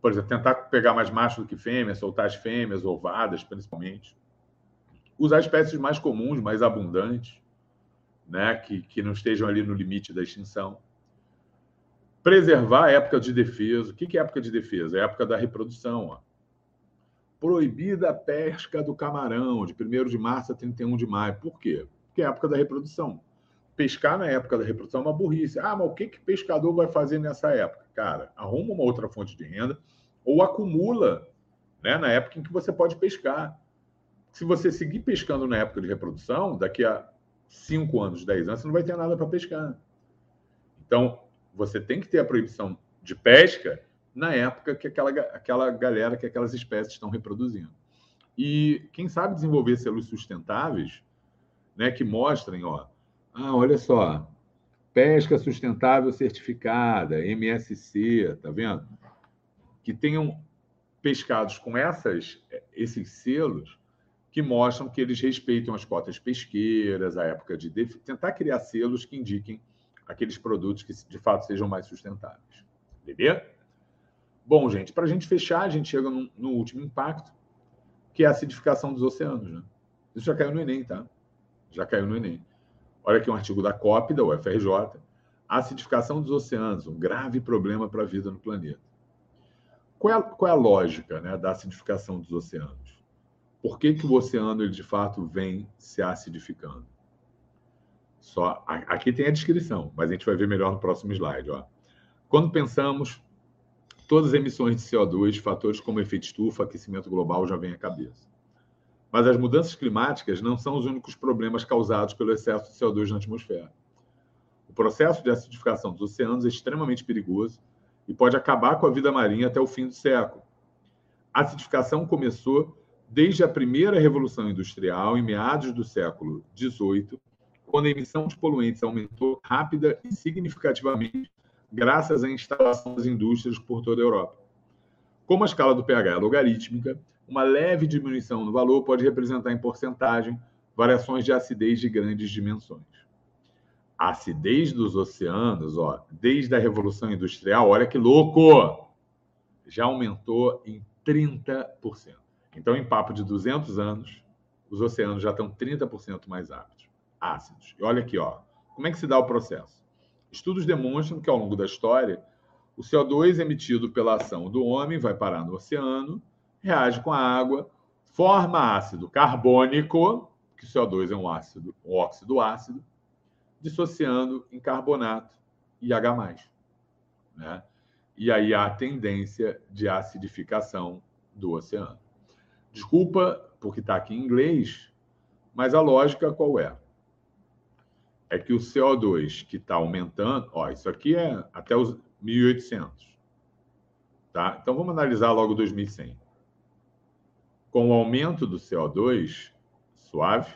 A: por exemplo, tentar pegar mais macho do que fêmea, soltar as fêmeas, ovadas, principalmente. Usar espécies mais comuns, mais abundantes, né, que, que não estejam ali no limite da extinção. Preservar a época de defesa. O que é época de defesa? É a época da reprodução. Ó. Proibida a pesca do camarão, de 1 de março a 31 de maio. Por quê? Porque é a época da reprodução. Pescar na época da reprodução é uma burrice. Ah, mas o que, que pescador vai fazer nessa época? Cara, arruma uma outra fonte de renda ou acumula né, na época em que você pode pescar. Se você seguir pescando na época de reprodução, daqui a 5 anos, 10 anos, você não vai ter nada para pescar. Então, você tem que ter a proibição de pesca na época que aquela, aquela galera, que aquelas espécies estão reproduzindo. E quem sabe desenvolver selos sustentáveis, né, que mostrem, ó, ah, olha só, pesca sustentável certificada, MSC, tá vendo? que tenham pescados com essas, esses selos que mostram que eles respeitam as cotas pesqueiras, a época de tentar criar selos que indiquem aqueles produtos que de fato sejam mais sustentáveis. Beleza? Bom, gente, para a gente fechar, a gente chega no, no, último impacto, que é a acidificação dos oceanos. Né? Isso já caiu no Enem, tá? Já caiu no Enem. Olha aqui um artigo da COP, da UFRJ. Acidificação dos oceanos, um grave problema para a vida no planeta. Qual é a, qual é a lógica né, da acidificação dos oceanos? Por que, que o oceano, ele, de fato, vem se acidificando? Só, aqui tem a descrição, mas a gente vai ver melhor no próximo slide. Ó. Quando pensamos, todas as emissões de CO2, fatores como efeito estufa, aquecimento global já vêm à cabeça. Mas as mudanças climáticas não são os únicos problemas causados pelo excesso de CO2 na atmosfera. O processo de acidificação dos oceanos é extremamente perigoso e pode acabar com a vida marinha até o fim do século. A acidificação começou desde a primeira revolução industrial, em meados do século XVIII, quando a emissão de poluentes aumentou rápida e significativamente graças à instalação das indústrias por toda a Europa. Como a escala do pH é logarítmica, uma leve diminuição no valor pode representar em porcentagem variações de acidez de grandes dimensões a acidez dos oceanos, ó, desde a Revolução Industrial, olha que louco! Já aumentou em 30%. Então, em papo de 200 anos, os oceanos já estão 30% mais ácidos. ácidos. E olha aqui, ó, como é que se dá o processo? Estudos demonstram que, ao longo da história, o O CO2 emitido pela ação do homem vai parar no oceano, reage com a água, forma ácido carbônico, que o CO2 é um ácido, um óxido ácido, dissociando em carbonato e H+. Né? E aí há a tendência de acidificação do oceano. Desculpa, porque está aqui em inglês, mas a lógica qual é? É que o CO2 que está aumentando, ó, isso aqui é até os 1800. Tá? Então vamos analisar logo 2100. Com o aumento do CO2, suave,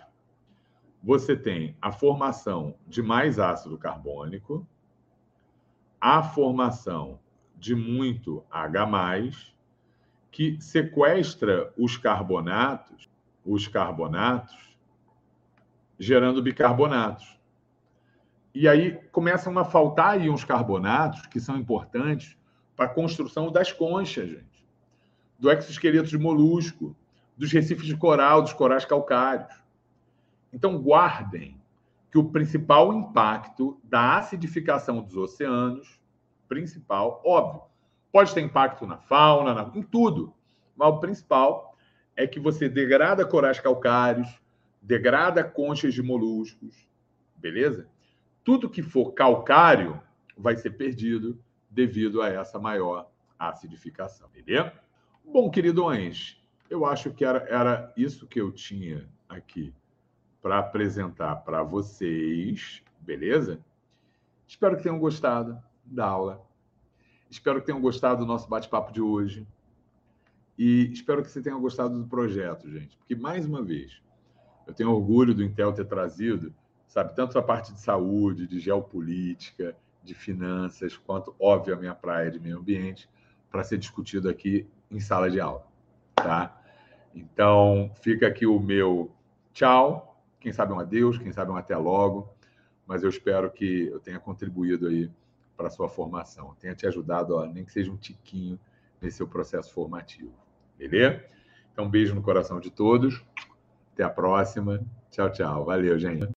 A: você tem a formação de mais ácido carbônico, a formação de muito H+, que sequestra os carbonatos, os carbonatos, gerando bicarbonatos. E aí começam a faltar aí uns carbonatos que são importantes para a construção das conchas, gente. Do exoesqueleto de molusco, dos recifes de coral, dos corais calcários. Então, guardem que o principal impacto da acidificação dos oceanos, principal, óbvio, pode ter impacto na fauna, na, em tudo, mas o principal é que você degrada corais calcários, degrada conchas de moluscos, beleza? Tudo que for calcário vai ser perdido devido a essa maior acidificação, entendeu? Bom, queridões, eu acho que era, era isso que eu tinha aqui para apresentar para vocês, beleza? Espero que tenham gostado da aula. Espero que tenham gostado do nosso bate-papo de hoje. E espero que você tenha gostado do projeto, gente. Porque, mais uma vez, eu tenho orgulho do Intel ter trazido, sabe, tanto a parte de saúde, de geopolítica, de finanças, quanto, óbvio, a minha praia de meio ambiente, para ser discutido aqui em sala de aula, tá? Então, fica aqui o meu tchau. Quem sabe um adeus, quem sabe um até logo, mas eu espero que eu tenha contribuído aí para a sua formação, tenha te ajudado, ó, nem que seja um tiquinho nesse seu processo formativo, beleza? Então, um beijo no coração de todos, até a próxima, tchau, tchau, valeu, gente.